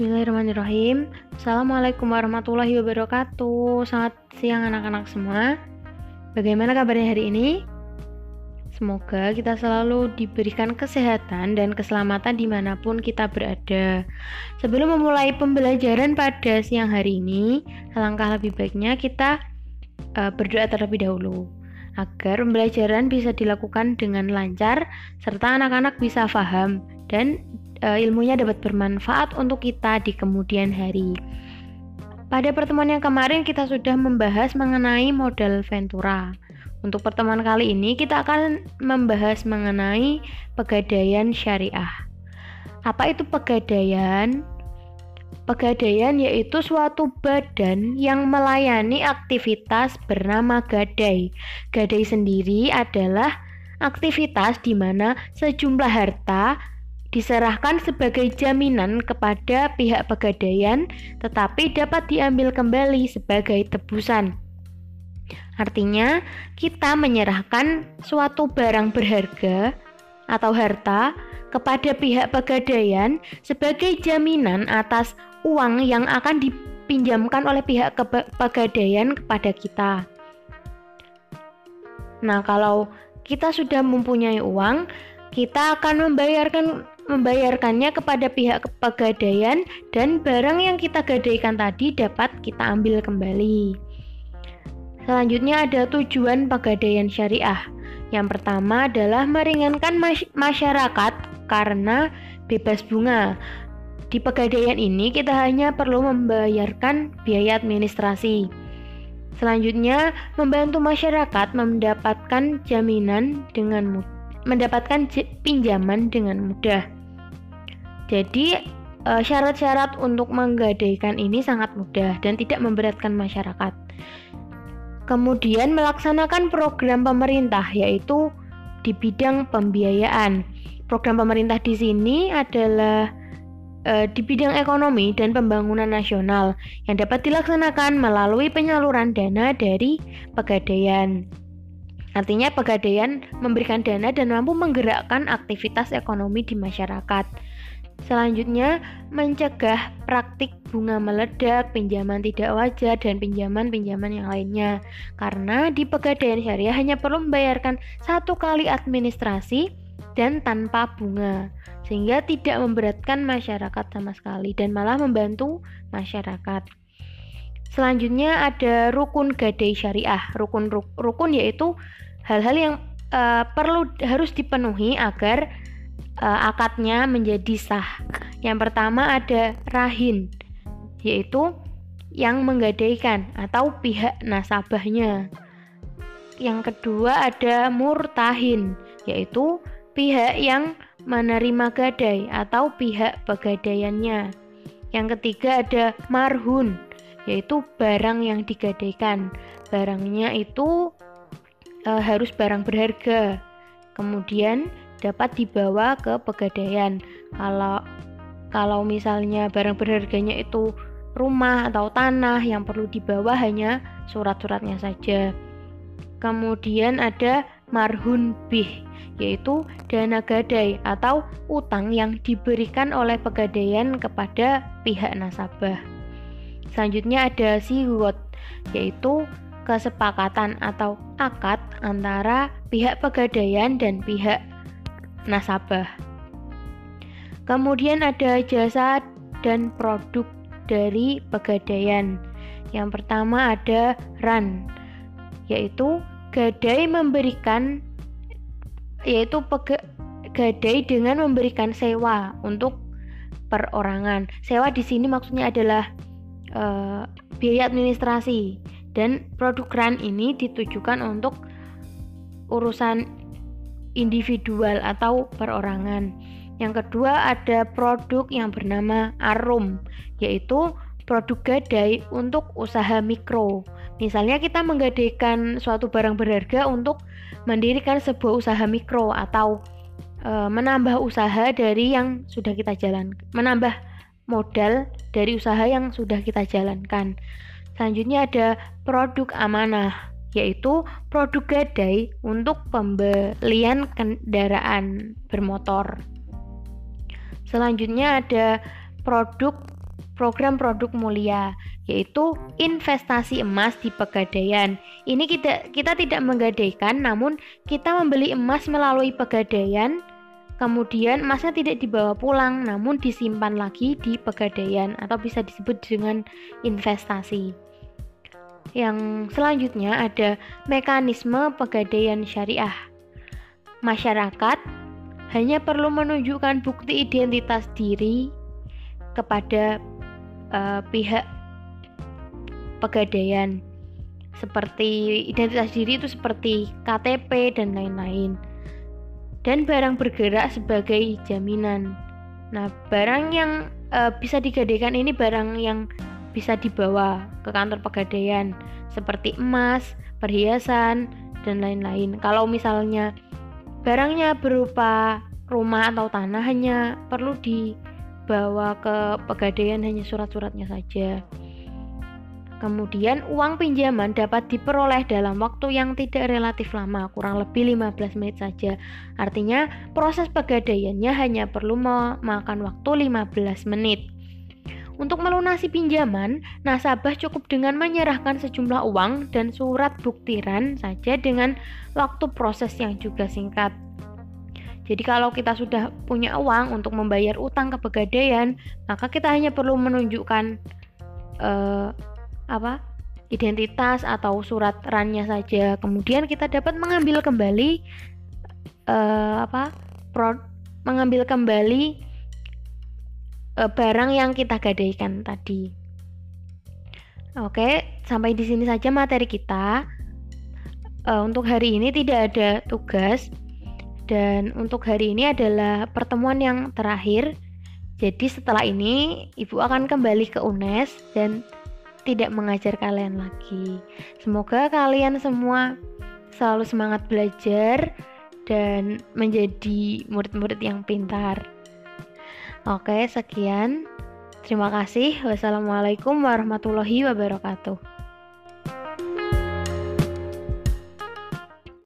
Bismillahirrahmanirrahim. Assalamualaikum warahmatullahi wabarakatuh. Selamat siang anak-anak semua. Bagaimana kabarnya hari ini? Semoga kita selalu diberikan kesehatan dan keselamatan di mana pun kita berada. Sebelum memulai pembelajaran pada siang hari ini, alangkah lebih baiknya kita uh, berdoa terlebih dahulu agar pembelajaran bisa dilakukan dengan lancar serta anak-anak bisa paham dan uh, ilmunya dapat bermanfaat untuk kita di kemudian hari. Pada pertemuan yang kemarin kita sudah membahas mengenai modal Ventura. Untuk pertemuan kali ini kita akan membahas mengenai pegadaian syariah. Apa itu pegadaian? Pegadaian yaitu suatu badan yang melayani aktivitas bernama gadai. Gadai sendiri adalah aktivitas di mana sejumlah harta diserahkan sebagai jaminan kepada pihak pegadaian, tetapi dapat diambil kembali sebagai tebusan. Artinya, kita menyerahkan suatu barang berharga atau harta kepada pihak pegadaian sebagai jaminan atas uang yang akan dipinjamkan oleh pihak pegadaian kepada kita. Nah, kalau kita sudah mempunyai uang, kita akan membayarkan membayarkannya kepada pihak pegadaian dan barang yang kita gadaikan tadi dapat kita ambil kembali. Selanjutnya ada tujuan pegadaian syariah. Yang pertama adalah meringankan masyarakat karena bebas bunga. Di pegadaian ini kita hanya perlu membayarkan biaya administrasi. Selanjutnya, membantu masyarakat mendapatkan jaminan dengan mudah mendapatkan pinjaman dengan mudah. Jadi eh, syarat-syarat untuk menggadaikan ini sangat mudah dan tidak memberatkan masyarakat. Kemudian melaksanakan program pemerintah yaitu di bidang pembiayaan. Program pemerintah di sini adalah e, di bidang ekonomi dan pembangunan nasional yang dapat dilaksanakan melalui penyaluran dana dari pegadaian. Artinya pegadaian memberikan dana dan mampu menggerakkan aktivitas ekonomi di masyarakat. Selanjutnya, mencegah praktik bunga meledak, pinjaman tidak wajar, dan pinjaman-pinjaman yang lainnya. Karena di pegadaian syariah hanya perlu membayarkan satu kali administrasi dan tanpa bunga, sehingga tidak memberatkan masyarakat sama sekali dan malah membantu masyarakat. Selanjutnya ada rukun gadai syariah. Rukun rukun yaitu hal-hal yang uh, perlu harus dipenuhi agar uh, akadnya menjadi sah. Yang pertama ada rahin, yaitu yang menggadaikan atau pihak nasabahnya. Yang kedua ada murtahin, yaitu pihak yang menerima gadai atau pihak pegadaiannya. Yang ketiga ada marhun, yaitu barang yang digadaikan. Barangnya itu e, harus barang berharga. Kemudian dapat dibawa ke pegadaian. Kalau kalau misalnya barang berharganya itu rumah atau tanah yang perlu dibawa hanya surat-suratnya saja. Kemudian ada marhun bih, yaitu dana gadai atau utang yang diberikan oleh pegadaian kepada pihak nasabah. Selanjutnya ada sigot, yaitu kesepakatan atau akad antara pihak pegadaian dan pihak nasabah. Kemudian ada jasa dan produk dari pegadaian. Yang pertama ada ran, yaitu gadai memberikan yaitu gadai dengan memberikan sewa untuk perorangan. Sewa di sini maksudnya adalah uh, biaya administrasi dan produk RAN ini ditujukan untuk urusan individual atau perorangan. Yang kedua ada produk yang bernama Arum, yaitu produk gadai untuk usaha mikro. Misalnya kita menggadaikan suatu barang berharga untuk mendirikan sebuah usaha mikro atau e, menambah usaha dari yang sudah kita jalankan, menambah modal dari usaha yang sudah kita jalankan. Selanjutnya ada produk amanah, yaitu produk gadai untuk pembelian kendaraan bermotor. Selanjutnya ada produk program produk mulia yaitu investasi emas di pegadaian. Ini kita kita tidak menggadaikan namun kita membeli emas melalui pegadaian kemudian emasnya tidak dibawa pulang namun disimpan lagi di pegadaian atau bisa disebut dengan investasi. Yang selanjutnya ada mekanisme pegadaian syariah. Masyarakat hanya perlu menunjukkan bukti identitas diri kepada uh, pihak pegadaian seperti identitas diri itu seperti KTP dan lain-lain dan barang bergerak sebagai jaminan. Nah, barang yang uh, bisa digadaikan ini barang yang bisa dibawa ke kantor pegadaian seperti emas, perhiasan, dan lain-lain. Kalau misalnya barangnya berupa rumah atau tanah hanya perlu dibawa ke pegadaian hanya surat-suratnya saja. Kemudian uang pinjaman dapat diperoleh dalam waktu yang tidak relatif lama, kurang lebih 15 menit saja. Artinya proses pegadaiannya hanya perlu memakan waktu 15 menit. Untuk melunasi pinjaman, nasabah cukup dengan menyerahkan sejumlah uang dan surat buktiran saja dengan waktu proses yang juga singkat. Jadi kalau kita sudah punya uang untuk membayar utang ke pegadaian, maka kita hanya perlu menunjukkan uh, apa identitas atau surat rannya saja. Kemudian kita dapat mengambil kembali uh, apa pro, mengambil kembali uh, barang yang kita gadaikan tadi. Oke, sampai di sini saja materi kita. Uh, untuk hari ini tidak ada tugas dan untuk hari ini adalah pertemuan yang terakhir. Jadi setelah ini ibu akan kembali ke UNES dan tidak mengajar kalian lagi. Semoga kalian semua selalu semangat belajar dan menjadi murid-murid yang pintar. Oke, sekian. Terima kasih. Wassalamualaikum warahmatullahi wabarakatuh.